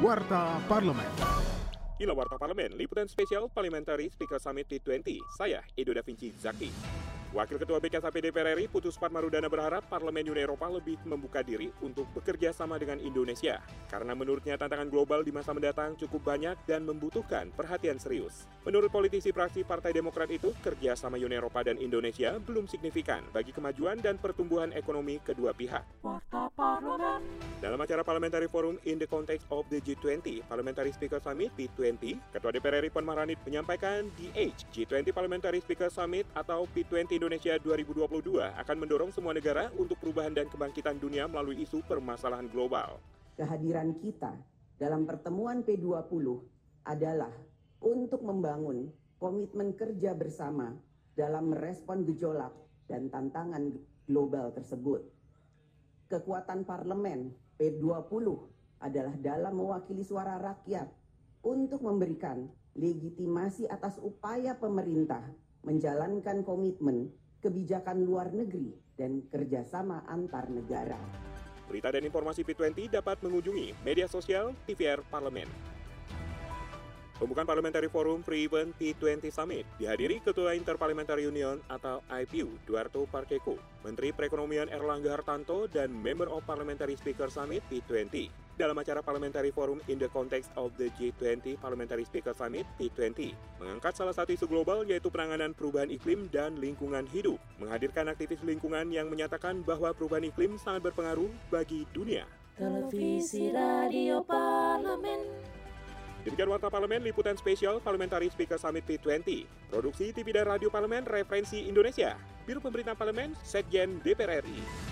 Warta Parlemen. Inilah Warta Parlemen, liputan spesial Parliamentary Speaker Summit T20. Saya, Edo Da Vinci Zaki. Wakil Ketua BKSAP DPR RI Putus Patmarudana berharap Parlemen Uni Eropa lebih membuka diri untuk bekerja sama dengan Indonesia. Karena menurutnya tantangan global di masa mendatang cukup banyak dan membutuhkan perhatian serius. Menurut politisi praksi Partai Demokrat itu, kerja sama Uni Eropa dan Indonesia belum signifikan bagi kemajuan dan pertumbuhan ekonomi kedua pihak. Warta Parlemen. Dalam acara Parliamentary Forum in the context of the G20 Parliamentary Speaker Summit P20, Ketua DPR RI Puan Maharani menyampaikan DH G20 Parliamentary Speaker Summit atau P20 Indonesia 2022 akan mendorong semua negara untuk perubahan dan kebangkitan dunia melalui isu permasalahan global. Kehadiran kita dalam pertemuan P20 adalah untuk membangun komitmen kerja bersama dalam merespon gejolak dan tantangan global tersebut. Kekuatan parlemen P20 adalah dalam mewakili suara rakyat untuk memberikan legitimasi atas upaya pemerintah menjalankan komitmen kebijakan luar negeri dan kerjasama antar negara. Berita dan informasi P20 dapat mengunjungi media sosial TVR Parlemen. Pembukaan Parliamentary Forum Free Event P20 Summit dihadiri Ketua Interparliamentary Union atau IPU Duarto Parkeko, Menteri Perekonomian Erlangga Hartanto, dan Member of Parliamentary Speaker Summit P20 dalam acara Parliamentary Forum in the context of the G20 Parliamentary Speaker Summit P20 mengangkat salah satu isu global yaitu penanganan perubahan iklim dan lingkungan hidup, menghadirkan aktivis lingkungan yang menyatakan bahwa perubahan iklim sangat berpengaruh bagi dunia. Televisi Radio Parlemen. Demikian Warta Parlemen, liputan spesial Parliamentary Speaker Summit P20. Produksi TV dan Radio Parlemen, Referensi Indonesia. Biro Pemberitaan Parlemen, Sekjen DPR RI.